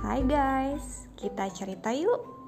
Hai guys, kita cerita yuk.